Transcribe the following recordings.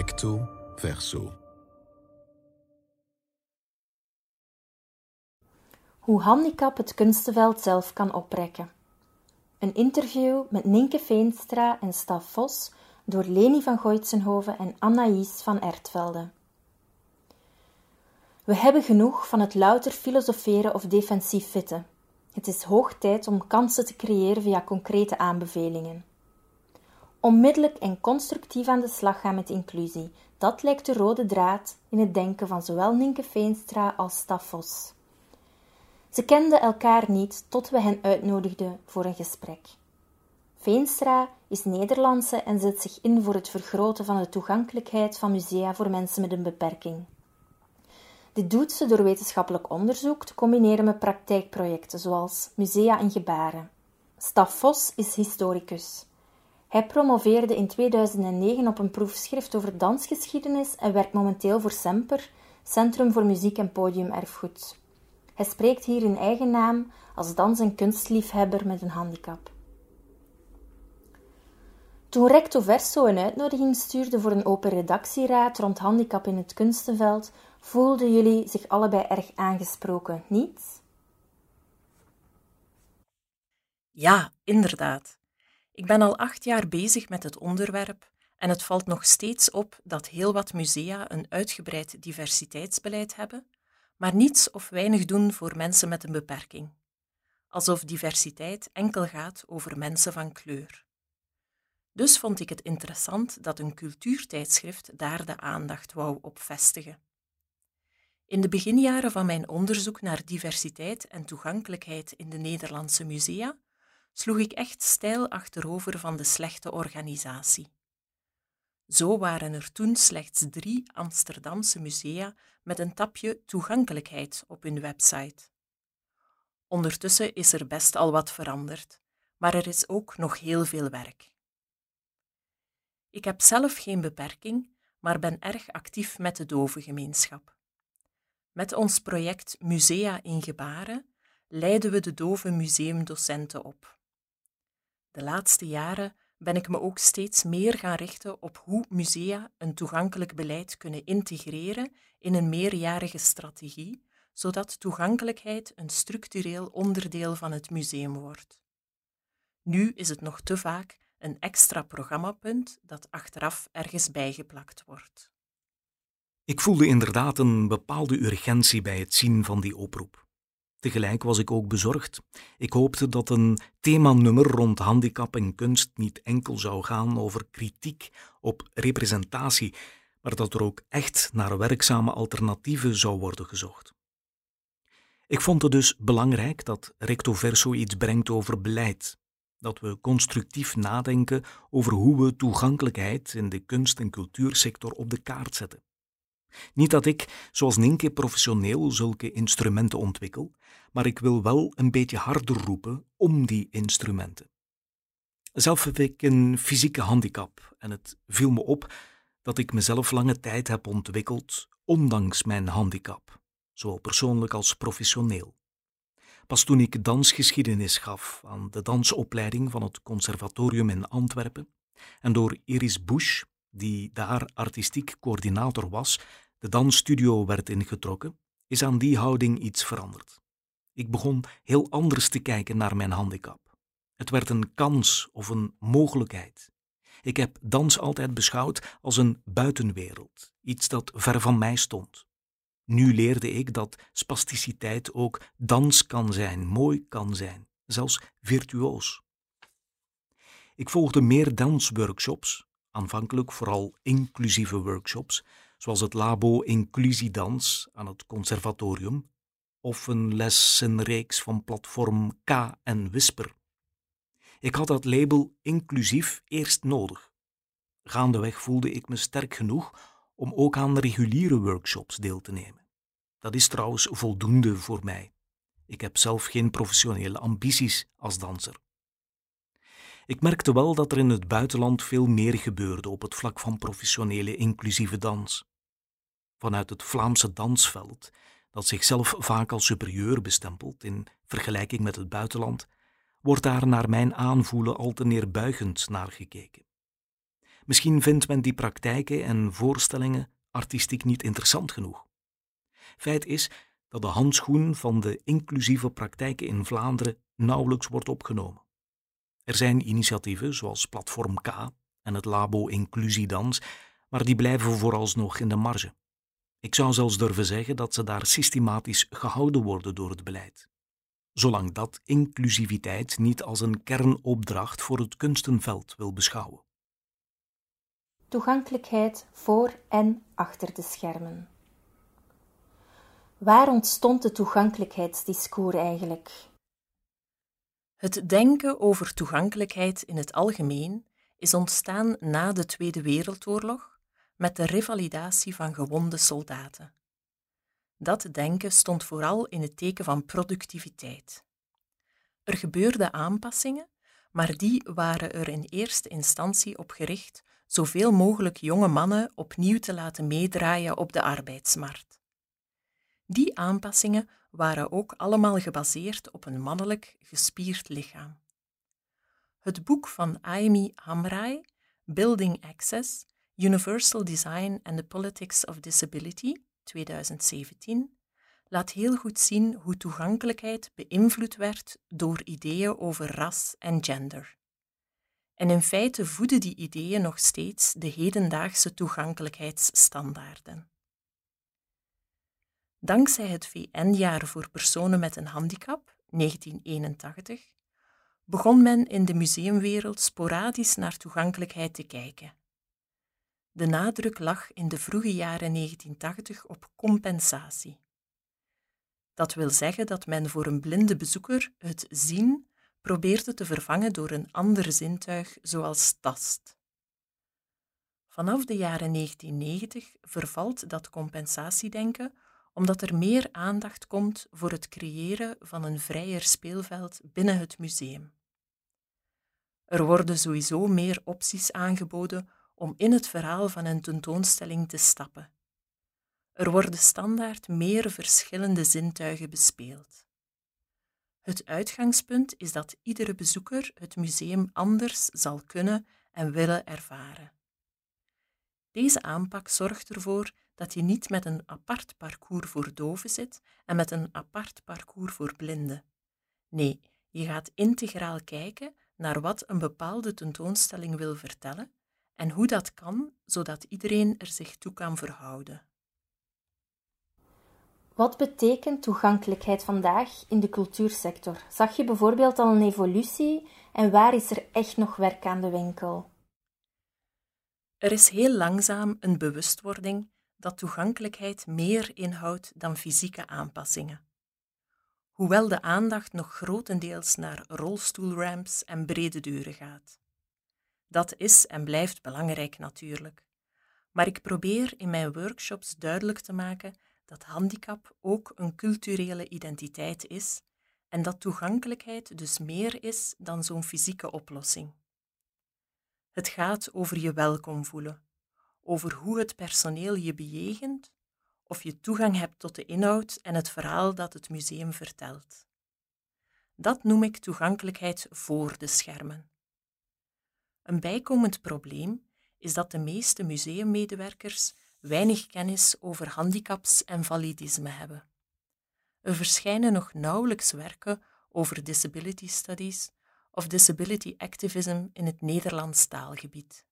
Recto verso. Hoe handicap het kunstenveld zelf kan oprekken. Een interview met Ninke Veenstra en Staf Vos door Leni van Goitsenhoven en Anaïs van Ertvelde. We hebben genoeg van het louter filosoferen of defensief fitten. Het is hoog tijd om kansen te creëren via concrete aanbevelingen. Onmiddellijk en constructief aan de slag gaan met inclusie, dat lijkt de rode draad in het denken van zowel Ninke Veenstra als Staffos. Ze kenden elkaar niet tot we hen uitnodigden voor een gesprek. Veenstra is Nederlandse en zet zich in voor het vergroten van de toegankelijkheid van musea voor mensen met een beperking. Dit doet ze door wetenschappelijk onderzoek te combineren met praktijkprojecten zoals musea en gebaren. Staf Vos is historicus. Hij promoveerde in 2009 op een proefschrift over dansgeschiedenis en werkt momenteel voor Semper, Centrum voor Muziek en Podiumerfgoed. Hij spreekt hier in eigen naam als dans- en kunstliefhebber met een handicap. Toen Recto Verso een uitnodiging stuurde voor een open redactieraad rond handicap in het kunstenveld, voelden jullie zich allebei erg aangesproken, niet? Ja, inderdaad. Ik ben al acht jaar bezig met het onderwerp en het valt nog steeds op dat heel wat musea een uitgebreid diversiteitsbeleid hebben, maar niets of weinig doen voor mensen met een beperking. Alsof diversiteit enkel gaat over mensen van kleur. Dus vond ik het interessant dat een cultuurtijdschrift daar de aandacht wou op vestigen. In de beginjaren van mijn onderzoek naar diversiteit en toegankelijkheid in de Nederlandse musea sloeg ik echt stijl achterover van de slechte organisatie. Zo waren er toen slechts drie Amsterdamse musea met een tapje toegankelijkheid op hun website. Ondertussen is er best al wat veranderd, maar er is ook nog heel veel werk. Ik heb zelf geen beperking, maar ben erg actief met de dovengemeenschap. Met ons project Musea in Gebaren leiden we de dove museumdocenten op. De laatste jaren ben ik me ook steeds meer gaan richten op hoe musea een toegankelijk beleid kunnen integreren in een meerjarige strategie, zodat toegankelijkheid een structureel onderdeel van het museum wordt. Nu is het nog te vaak een extra programmapunt dat achteraf ergens bijgeplakt wordt. Ik voelde inderdaad een bepaalde urgentie bij het zien van die oproep. Tegelijk was ik ook bezorgd. Ik hoopte dat een themanummer rond handicap en kunst niet enkel zou gaan over kritiek op representatie, maar dat er ook echt naar werkzame alternatieven zou worden gezocht. Ik vond het dus belangrijk dat Recto Verso iets brengt over beleid, dat we constructief nadenken over hoe we toegankelijkheid in de kunst- en cultuursector op de kaart zetten. Niet dat ik, zoals Ninke, professioneel zulke instrumenten ontwikkel, maar ik wil wel een beetje harder roepen om die instrumenten. Zelf heb ik een fysieke handicap en het viel me op dat ik mezelf lange tijd heb ontwikkeld ondanks mijn handicap, zowel persoonlijk als professioneel. Pas toen ik dansgeschiedenis gaf aan de dansopleiding van het Conservatorium in Antwerpen en door Iris Bush, die daar artistiek coördinator was, de dansstudio werd ingetrokken, is aan die houding iets veranderd. Ik begon heel anders te kijken naar mijn handicap. Het werd een kans of een mogelijkheid. Ik heb dans altijd beschouwd als een buitenwereld, iets dat ver van mij stond. Nu leerde ik dat spasticiteit ook dans kan zijn, mooi kan zijn, zelfs virtuoos. Ik volgde meer dansworkshops, aanvankelijk vooral inclusieve workshops, zoals het labo Inclusiedans aan het conservatorium, of een lessenreeks van platform K en Whisper. Ik had dat label inclusief eerst nodig. Gaandeweg voelde ik me sterk genoeg om ook aan reguliere workshops deel te nemen. Dat is trouwens voldoende voor mij. Ik heb zelf geen professionele ambities als danser. Ik merkte wel dat er in het buitenland veel meer gebeurde op het vlak van professionele inclusieve dans. Vanuit het Vlaamse dansveld, dat zichzelf vaak als superieur bestempelt in vergelijking met het buitenland, wordt daar naar mijn aanvoelen al te neerbuigend naar gekeken. Misschien vindt men die praktijken en voorstellingen artistiek niet interessant genoeg. Feit is dat de handschoen van de inclusieve praktijken in Vlaanderen nauwelijks wordt opgenomen. Er zijn initiatieven zoals Platform K en het Labo Inclusiedans, maar die blijven vooralsnog in de marge. Ik zou zelfs durven zeggen dat ze daar systematisch gehouden worden door het beleid. Zolang dat inclusiviteit niet als een kernopdracht voor het kunstenveld wil beschouwen. Toegankelijkheid voor en achter de schermen. Waar ontstond de toegankelijkheidsdiscours eigenlijk? Het denken over toegankelijkheid in het algemeen is ontstaan na de Tweede Wereldoorlog met de revalidatie van gewonde soldaten. Dat denken stond vooral in het teken van productiviteit. Er gebeurden aanpassingen, maar die waren er in eerste instantie op gericht zoveel mogelijk jonge mannen opnieuw te laten meedraaien op de arbeidsmarkt. Die aanpassingen waren ook allemaal gebaseerd op een mannelijk gespierd lichaam. Het boek van Aimi Hamrai, Building Access, Universal Design and the Politics of Disability, 2017, laat heel goed zien hoe toegankelijkheid beïnvloed werd door ideeën over ras en gender. En in feite voeden die ideeën nog steeds de hedendaagse toegankelijkheidsstandaarden. Dankzij het VN-jaar voor personen met een handicap, 1981, begon men in de museumwereld sporadisch naar toegankelijkheid te kijken. De nadruk lag in de vroege jaren 1980 op compensatie. Dat wil zeggen dat men voor een blinde bezoeker het zien probeerde te vervangen door een ander zintuig, zoals tast. Vanaf de jaren 1990 vervalt dat compensatiedenken omdat er meer aandacht komt voor het creëren van een vrijer speelveld binnen het museum. Er worden sowieso meer opties aangeboden om in het verhaal van een tentoonstelling te stappen. Er worden standaard meer verschillende zintuigen bespeeld. Het uitgangspunt is dat iedere bezoeker het museum anders zal kunnen en willen ervaren. Deze aanpak zorgt ervoor dat je niet met een apart parcours voor doven zit en met een apart parcours voor blinden. Nee, je gaat integraal kijken naar wat een bepaalde tentoonstelling wil vertellen en hoe dat kan, zodat iedereen er zich toe kan verhouden. Wat betekent toegankelijkheid vandaag in de cultuursector? Zag je bijvoorbeeld al een evolutie en waar is er echt nog werk aan de winkel? Er is heel langzaam een bewustwording dat toegankelijkheid meer inhoudt dan fysieke aanpassingen. Hoewel de aandacht nog grotendeels naar rolstoelramps en brede deuren gaat. Dat is en blijft belangrijk natuurlijk. Maar ik probeer in mijn workshops duidelijk te maken dat handicap ook een culturele identiteit is en dat toegankelijkheid dus meer is dan zo'n fysieke oplossing. Het gaat over je welkom voelen, over hoe het personeel je bejegent, of je toegang hebt tot de inhoud en het verhaal dat het museum vertelt. Dat noem ik toegankelijkheid voor de schermen. Een bijkomend probleem is dat de meeste museummedewerkers weinig kennis over handicaps en validisme hebben. Er verschijnen nog nauwelijks werken over disability studies of disability activism in het Nederlands taalgebied.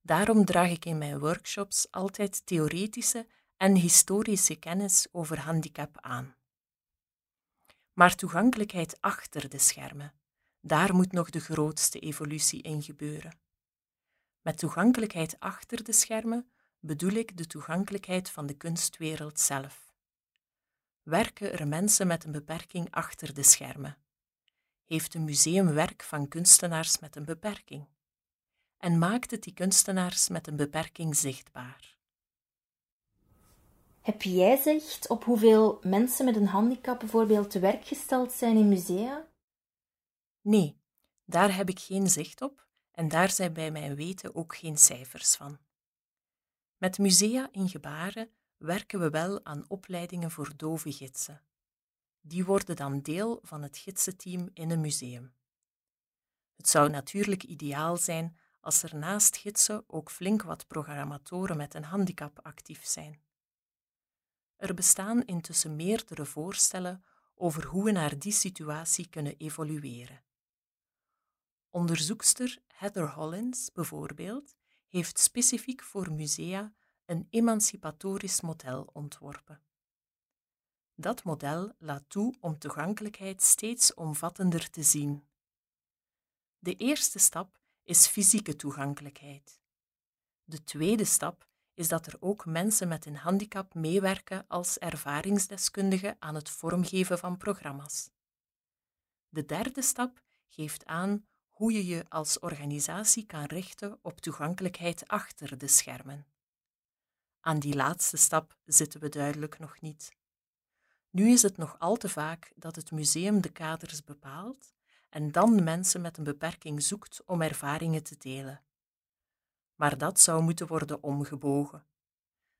Daarom draag ik in mijn workshops altijd theoretische en historische kennis over handicap aan. Maar toegankelijkheid achter de schermen, daar moet nog de grootste evolutie in gebeuren. Met toegankelijkheid achter de schermen bedoel ik de toegankelijkheid van de kunstwereld zelf. Werken er mensen met een beperking achter de schermen? Heeft een museum werk van kunstenaars met een beperking? En maakt het die kunstenaars met een beperking zichtbaar? Heb jij zicht op hoeveel mensen met een handicap bijvoorbeeld te werk gesteld zijn in musea? Nee, daar heb ik geen zicht op en daar zijn bij mijn weten ook geen cijfers van. Met musea in gebaren werken we wel aan opleidingen voor dove gidsen. Die worden dan deel van het gidsenteam in een museum. Het zou natuurlijk ideaal zijn als er naast gidsen ook flink wat programmatoren met een handicap actief zijn. Er bestaan intussen meerdere voorstellen over hoe we naar die situatie kunnen evolueren. Onderzoekster Heather Hollins bijvoorbeeld heeft specifiek voor musea een emancipatorisch model ontworpen. Dat model laat toe om toegankelijkheid steeds omvattender te zien. De eerste stap is fysieke toegankelijkheid. De tweede stap is dat er ook mensen met een handicap meewerken als ervaringsdeskundigen aan het vormgeven van programma's. De derde stap geeft aan hoe je je als organisatie kan richten op toegankelijkheid achter de schermen. Aan die laatste stap zitten we duidelijk nog niet. Nu is het nog al te vaak dat het museum de kaders bepaalt en dan mensen met een beperking zoekt om ervaringen te delen. Maar dat zou moeten worden omgebogen.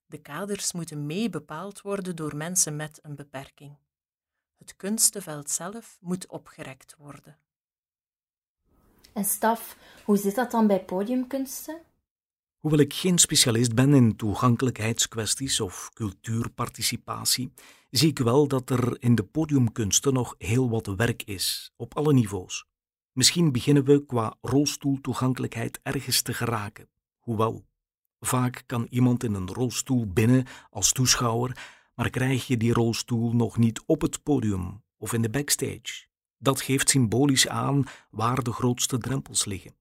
De kaders moeten mee bepaald worden door mensen met een beperking. Het kunstenveld zelf moet opgerekt worden. En Staf, hoe zit dat dan bij podiumkunsten? Hoewel ik geen specialist ben in toegankelijkheidskwesties of cultuurparticipatie, zie ik wel dat er in de podiumkunsten nog heel wat werk is, op alle niveaus. Misschien beginnen we qua rolstoeltoegankelijkheid ergens te geraken. Hoewel, vaak kan iemand in een rolstoel binnen als toeschouwer, maar krijg je die rolstoel nog niet op het podium of in de backstage. Dat geeft symbolisch aan waar de grootste drempels liggen.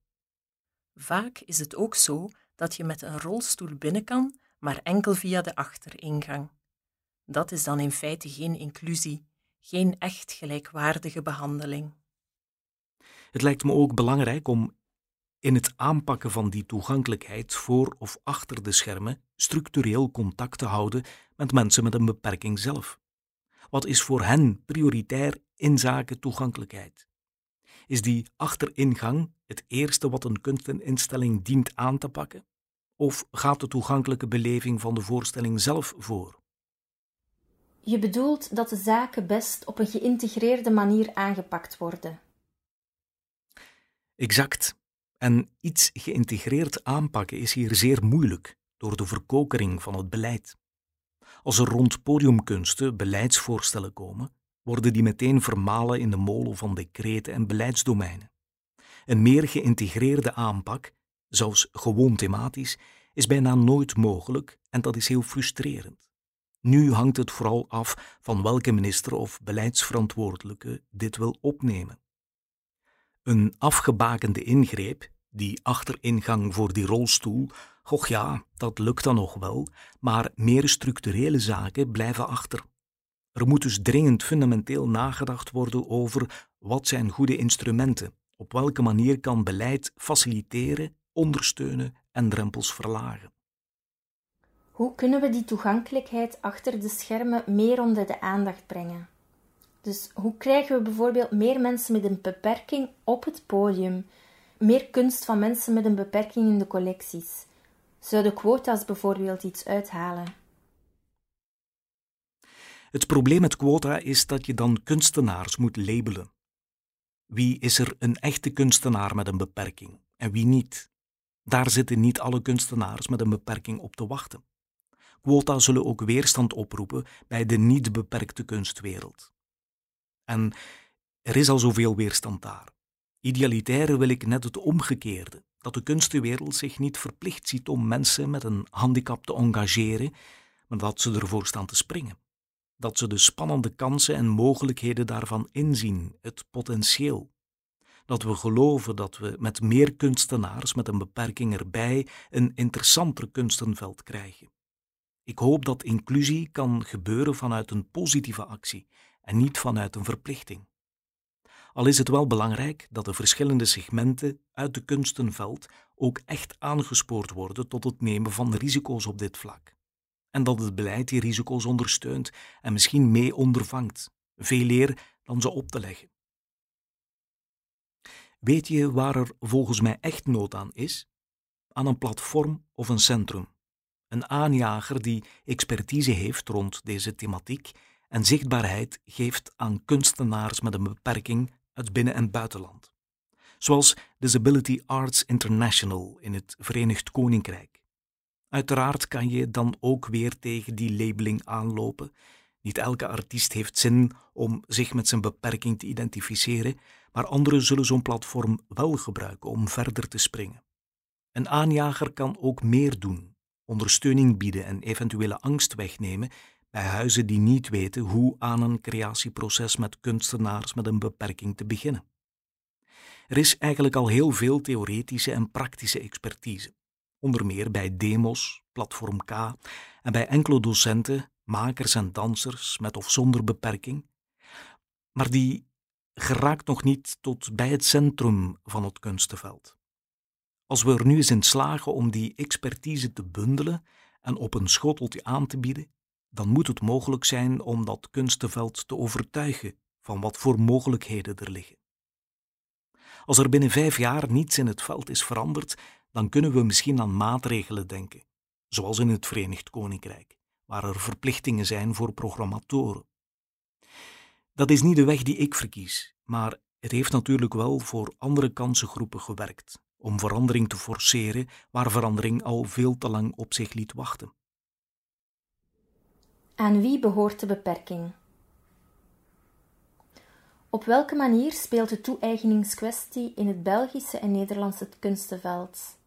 Vaak is het ook zo dat je met een rolstoel binnen kan, maar enkel via de achteringang. Dat is dan in feite geen inclusie, geen echt gelijkwaardige behandeling. Het lijkt me ook belangrijk om in het aanpakken van die toegankelijkheid voor of achter de schermen structureel contact te houden met mensen met een beperking zelf. Wat is voor hen prioritair in zaken toegankelijkheid? Is die achteringang het eerste wat een kunsteninstelling dient aan te pakken? Of gaat de toegankelijke beleving van de voorstelling zelf voor? Je bedoelt dat de zaken best op een geïntegreerde manier aangepakt worden. Exact. En iets geïntegreerd aanpakken is hier zeer moeilijk door de verkokering van het beleid. Als er rond podiumkunsten beleidsvoorstellen komen, worden die meteen vermalen in de molen van decreten en beleidsdomeinen. Een meer geïntegreerde aanpak, zelfs gewoon thematisch, is bijna nooit mogelijk en dat is heel frustrerend. Nu hangt het vooral af van welke minister of beleidsverantwoordelijke dit wil opnemen. Een afgebakende ingreep, die achteringang voor die rolstoel, goch ja, dat lukt dan nog wel, maar meer structurele zaken blijven achter. Er moet dus dringend fundamenteel nagedacht worden over wat zijn goede instrumenten, op welke manier kan beleid faciliteren, ondersteunen en drempels verlagen. Hoe kunnen we die toegankelijkheid achter de schermen meer onder de aandacht brengen? Dus hoe krijgen we bijvoorbeeld meer mensen met een beperking op het podium? Meer kunst van mensen met een beperking in de collecties? Zouden quota's bijvoorbeeld iets uithalen? Het probleem met quota is dat je dan kunstenaars moet labelen. Wie is er een echte kunstenaar met een beperking en wie niet? Daar zitten niet alle kunstenaars met een beperking op te wachten. Quota zullen ook weerstand oproepen bij de niet beperkte kunstwereld. En er is al zoveel weerstand daar. Idealitaire wil ik net het omgekeerde, dat de kunstenwereld zich niet verplicht ziet om mensen met een handicap te engageren, maar dat ze ervoor staan te springen. Dat ze de spannende kansen en mogelijkheden daarvan inzien, het potentieel. Dat we geloven dat we met meer kunstenaars met een beperking erbij een interessanter kunstenveld krijgen. Ik hoop dat inclusie kan gebeuren vanuit een positieve actie en niet vanuit een verplichting. Al is het wel belangrijk dat de verschillende segmenten uit de kunstenveld ook echt aangespoord worden tot het nemen van risico's op dit vlak. En dat het beleid die risico's ondersteunt en misschien mee ondervangt, veel eer dan ze op te leggen. Weet je waar er volgens mij echt nood aan is? Aan een platform of een centrum. Een aanjager die expertise heeft rond deze thematiek en zichtbaarheid geeft aan kunstenaars met een beperking uit binnen- en buitenland. zoals Disability Arts International in het Verenigd Koninkrijk. Uiteraard kan je dan ook weer tegen die labeling aanlopen. Niet elke artiest heeft zin om zich met zijn beperking te identificeren, maar anderen zullen zo'n platform wel gebruiken om verder te springen. Een aanjager kan ook meer doen, ondersteuning bieden en eventuele angst wegnemen bij huizen die niet weten hoe aan een creatieproces met kunstenaars met een beperking te beginnen. Er is eigenlijk al heel veel theoretische en praktische expertise, onder meer bij Demos, Platform K en bij enkele docenten, makers en dansers met of zonder beperking, maar die geraakt nog niet tot bij het centrum van het kunstenveld. Als we er nu eens in slagen om die expertise te bundelen en op een schoteltje aan te bieden, dan moet het mogelijk zijn om dat kunstenveld te overtuigen van wat voor mogelijkheden er liggen. Als er binnen vijf jaar niets in het veld is veranderd, dan kunnen we misschien aan maatregelen denken, zoals in het Verenigd Koninkrijk, waar er verplichtingen zijn voor programmatoren. Dat is niet de weg die ik verkies, maar het heeft natuurlijk wel voor andere kansengroepen gewerkt, om verandering te forceren waar verandering al veel te lang op zich liet wachten. Aan wie behoort de beperking? Op welke manier speelt de toe-eigeningskwestie in het Belgische en Nederlandse kunstenveld?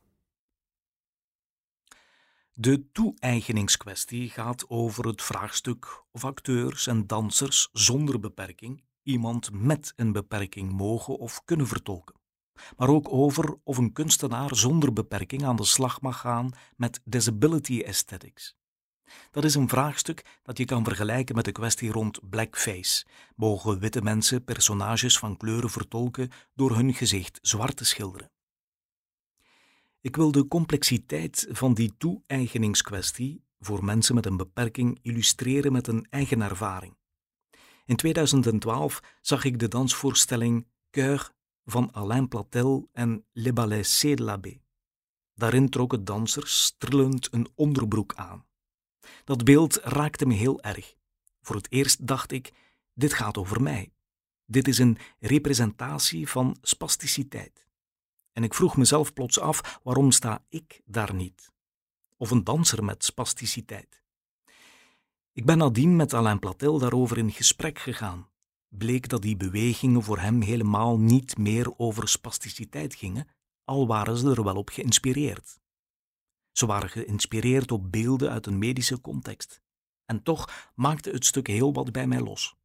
De toe-eigeningskwestie gaat over het vraagstuk of acteurs en dansers zonder beperking iemand met een beperking mogen of kunnen vertolken. Maar ook over of een kunstenaar zonder beperking aan de slag mag gaan met disability aesthetics. Dat is een vraagstuk dat je kan vergelijken met de kwestie rond blackface. Mogen witte mensen personages van kleuren vertolken door hun gezicht zwart te schilderen? Ik wil de complexiteit van die toe-eigeningskwestie voor mensen met een beperking illustreren met een eigen ervaring. In 2012 zag ik de dansvoorstelling Cœur van Alain Platel en Le Ballet C de l'Abbé. Daarin trokken dansers een onderbroek aan. Dat beeld raakte me heel erg. Voor het eerst dacht ik: dit gaat over mij. Dit is een representatie van spasticiteit. En ik vroeg mezelf plots af: waarom sta ik daar niet? Of een danser met spasticiteit. Ik ben nadien met Alain Platel daarover in gesprek gegaan. Bleek dat die bewegingen voor hem helemaal niet meer over spasticiteit gingen, al waren ze er wel op geïnspireerd. Ze waren geïnspireerd op beelden uit een medische context. En toch maakte het stuk heel wat bij mij los.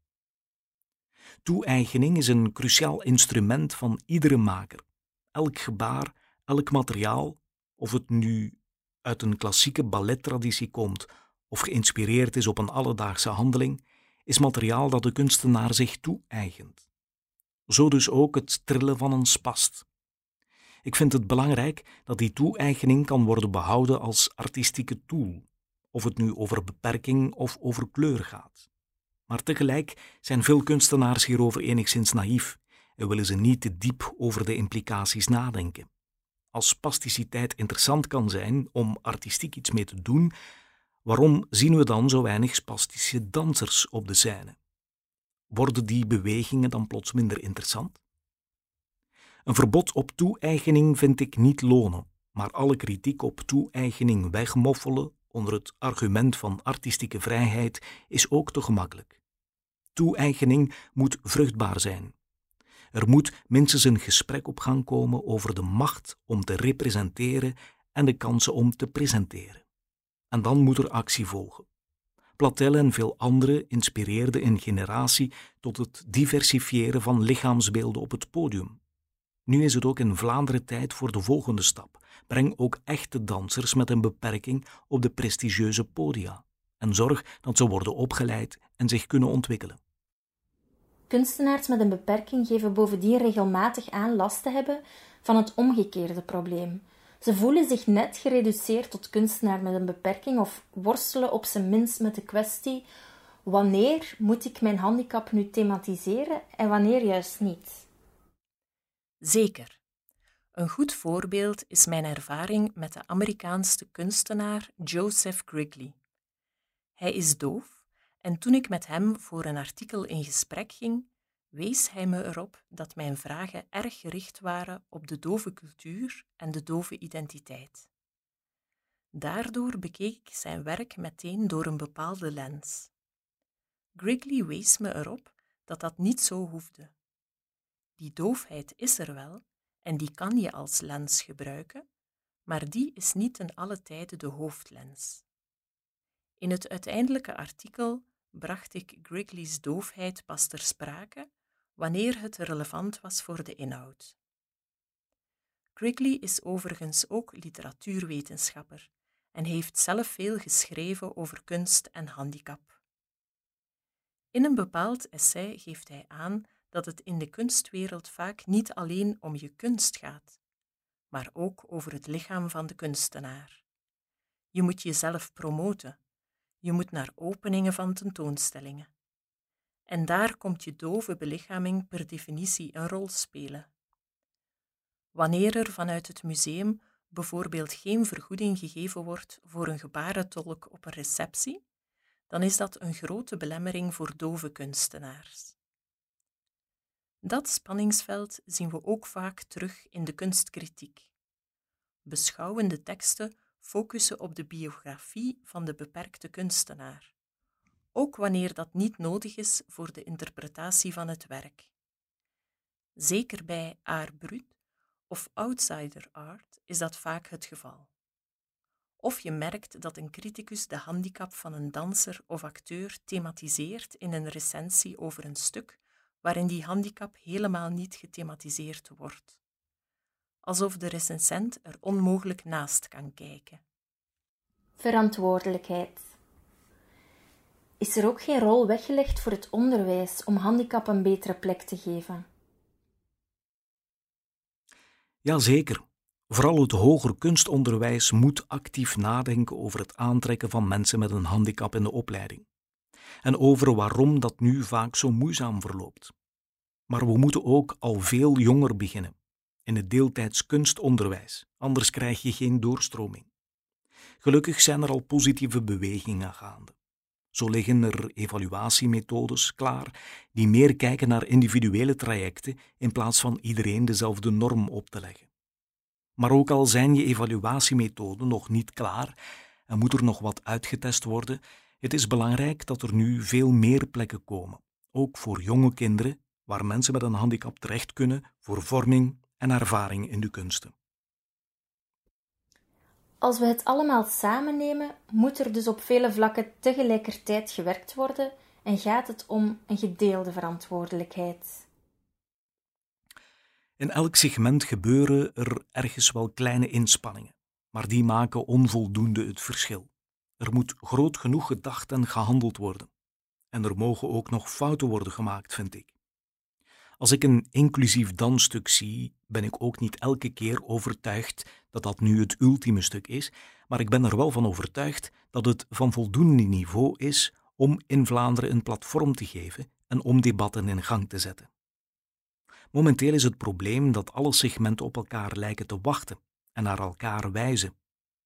Toe-eigening is een cruciaal instrument van iedere maker. Elk gebaar, elk materiaal, of het nu uit een klassieke ballettraditie komt of geïnspireerd is op een alledaagse handeling, is materiaal dat de kunstenaar zich toe-eigent. Zo dus ook het trillen van een spast. Ik vind het belangrijk dat die toe-eigening kan worden behouden als artistieke tool, of het nu over beperking of over kleur gaat. Maar tegelijk zijn veel kunstenaars hierover enigszins naïef en willen ze niet te diep over de implicaties nadenken. Als spasticiteit interessant kan zijn om artistiek iets mee te doen, waarom zien we dan zo weinig spastische dansers op de scène? Worden die bewegingen dan plots minder interessant? Een verbod op toe-eigening vind ik niet lonen, maar alle kritiek op toe-eigening wegmoffelen onder het argument van artistieke vrijheid is ook te gemakkelijk. Toe-eigening moet vruchtbaar zijn. Er moet minstens een gesprek op gang komen over de macht om te representeren en de kansen om te presenteren. En dan moet er actie volgen. Platel en veel anderen inspireerden een generatie tot het diversifiëren van lichaamsbeelden op het podium. Nu is het ook in Vlaanderen tijd voor de volgende stap. Breng ook echte dansers met een beperking op de prestigieuze podia en zorg dat ze worden opgeleid en zich kunnen ontwikkelen. Kunstenaars met een beperking geven bovendien regelmatig aan last te hebben van het omgekeerde probleem. Ze voelen zich net gereduceerd tot kunstenaar met een beperking of worstelen op zijn minst met de kwestie: wanneer moet ik mijn handicap nu thematiseren en wanneer juist niet? Zeker. Een goed voorbeeld is mijn ervaring met de Amerikaanse kunstenaar Joseph Grigley. Hij is doof en toen ik met hem voor een artikel in gesprek ging, wees hij me erop dat mijn vragen erg gericht waren op de dove cultuur en de dove identiteit. Daardoor bekeek ik zijn werk meteen door een bepaalde lens. Grigley wees me erop dat dat niet zo hoefde. Die doofheid is er wel en die kan je als lens gebruiken, maar die is niet ten alle tijde de hoofdlens. In het uiteindelijke artikel bracht ik Grigley's doofheid pas ter sprake wanneer het relevant was voor de inhoud. Grigley is overigens ook literatuurwetenschapper en heeft zelf veel geschreven over kunst en handicap. In een bepaald essay geeft hij aan dat het in de kunstwereld vaak niet alleen om je kunst gaat, maar ook over het lichaam van de kunstenaar. Je moet jezelf promoten, je moet naar openingen van tentoonstellingen. En daar komt je dove belichaming per definitie een rol spelen. Wanneer er vanuit het museum bijvoorbeeld geen vergoeding gegeven wordt voor een gebarentolk op een receptie, dan is dat een grote belemmering voor dove kunstenaars. Dat spanningsveld zien we ook vaak terug in de kunstkritiek. Beschouwende teksten focussen op de biografie van de beperkte kunstenaar, ook wanneer dat niet nodig is voor de interpretatie van het werk. Zeker bij art brut of outsider art is dat vaak het geval. Of je merkt dat een criticus de handicap van een danser of acteur thematiseert in een recensie over een stuk waarin die handicap helemaal niet gethematiseerd wordt. Alsof de recensent er onmogelijk naast kan kijken. Verantwoordelijkheid. Is er ook geen rol weggelegd voor het onderwijs om handicap een betere plek te geven? Jazeker. Vooral het hoger kunstonderwijs moet actief nadenken over het aantrekken van mensen met een handicap in de opleiding. En over waarom dat nu vaak zo moeizaam verloopt. Maar we moeten ook al veel jonger beginnen, in het deeltijds kunstonderwijs, anders krijg je geen doorstroming. Gelukkig zijn er al positieve bewegingen gaande. Zo liggen er evaluatiemethodes klaar die meer kijken naar individuele trajecten in plaats van iedereen dezelfde norm op te leggen. Maar ook al zijn je evaluatiemethoden nog niet klaar en moet er nog wat uitgetest worden, het is belangrijk dat er nu veel meer plekken komen, ook voor jonge kinderen, waar mensen met een handicap terecht kunnen voor vorming en ervaring in de kunsten. Als we het allemaal samen nemen, moet er dus op vele vlakken tegelijkertijd gewerkt worden en gaat het om een gedeelde verantwoordelijkheid. In elk segment gebeuren er ergens wel kleine inspanningen, maar die maken onvoldoende het verschil. Er moet groot genoeg gedacht en gehandeld worden. En er mogen ook nog fouten worden gemaakt, vind ik. Als ik een inclusief dansstuk zie, ben ik ook niet elke keer overtuigd dat dat nu het ultieme stuk is, maar ik ben er wel van overtuigd dat het van voldoende niveau is om in Vlaanderen een platform te geven en om debatten in gang te zetten. Momenteel is het probleem dat alle segmenten op elkaar lijken te wachten en naar elkaar wijzen.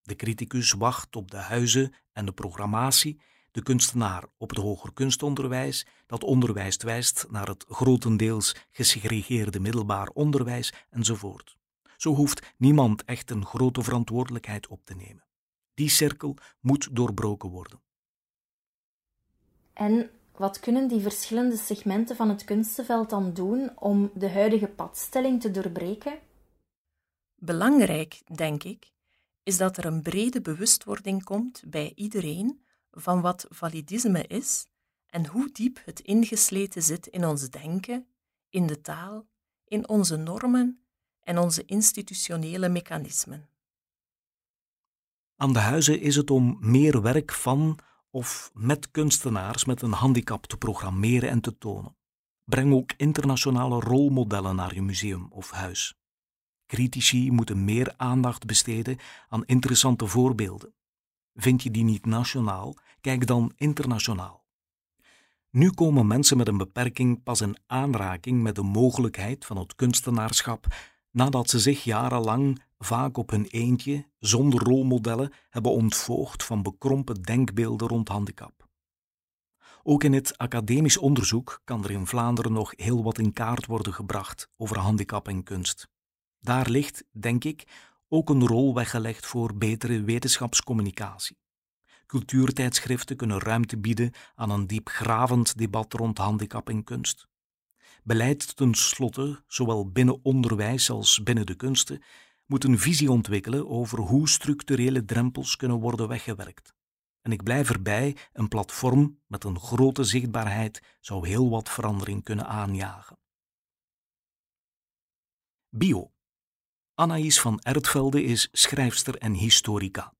De criticus wacht op de huizen en de programmatie de kunstenaar op het hoger kunstonderwijs, dat onderwijs wijst naar het grotendeels gesegregeerde middelbaar onderwijs enzovoort. Zo hoeft niemand echt een grote verantwoordelijkheid op te nemen. Die cirkel moet doorbroken worden. En wat kunnen die verschillende segmenten van het kunstenveld dan doen om de huidige padstelling te doorbreken? Belangrijk, denk ik, is dat er een brede bewustwording komt bij iedereen van wat validisme is en hoe diep het ingesleten zit in ons denken, in de taal, in onze normen en onze institutionele mechanismen. Aan de huizen is het om meer werk van of met kunstenaars met een handicap te programmeren en te tonen. Breng ook internationale rolmodellen naar je museum of huis. Critici moeten meer aandacht besteden aan interessante voorbeelden. Vind je die niet nationaal, kijk dan internationaal. Nu komen mensen met een beperking pas in aanraking met de mogelijkheid van het kunstenaarschap nadat ze zich jarenlang vaak op hun eentje, zonder rolmodellen, hebben ontvoogd van bekrompen denkbeelden rond handicap. Ook in het academisch onderzoek kan er in Vlaanderen nog heel wat in kaart worden gebracht over handicap en kunst. Daar ligt, denk ik, ook een rol weggelegd voor betere wetenschapscommunicatie. Cultuurtijdschriften kunnen ruimte bieden aan een diepgravend debat rond handicap en kunst. Beleid tenslotte, zowel binnen onderwijs als binnen de kunsten, moet een visie ontwikkelen over hoe structurele drempels kunnen worden weggewerkt. En ik blijf erbij, een platform met een grote zichtbaarheid zou heel wat verandering kunnen aanjagen. Bio. Anaïs van Ertvelde is schrijfster en historica.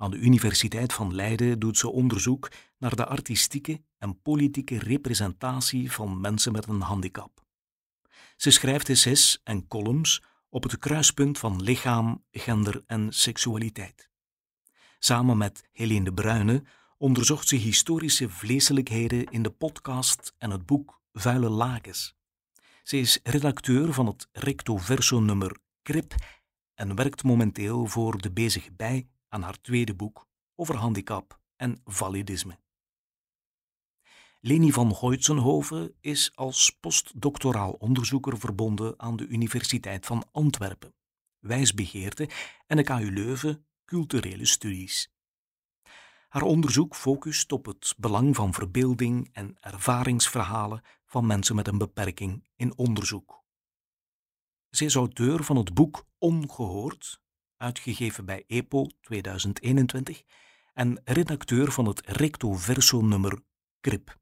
Aan de Universiteit van Leiden doet ze onderzoek naar de artistieke en politieke representatie van mensen met een handicap. Ze schrijft essays en columns op het kruispunt van lichaam, gender en seksualiteit. Samen met Helene de Bruyne onderzocht ze historische vleeselijkheden in de podcast en het boek Vuile Lakens. Ze is redacteur van het recto verso nummer Krip en werkt momenteel voor de Bezige Bij aan haar tweede boek over handicap en validisme. Leni van Goitsenhoven is als postdoctoraal onderzoeker verbonden aan de Universiteit van Antwerpen, wijsbegeerte en de KU Leuven culturele studies. Haar onderzoek focust op het belang van verbeelding en ervaringsverhalen van mensen met een beperking in onderzoek. Ze is auteur van het boek Ongehoord, uitgegeven bij EPO 2021, en redacteur van het recto verso nummer Krip.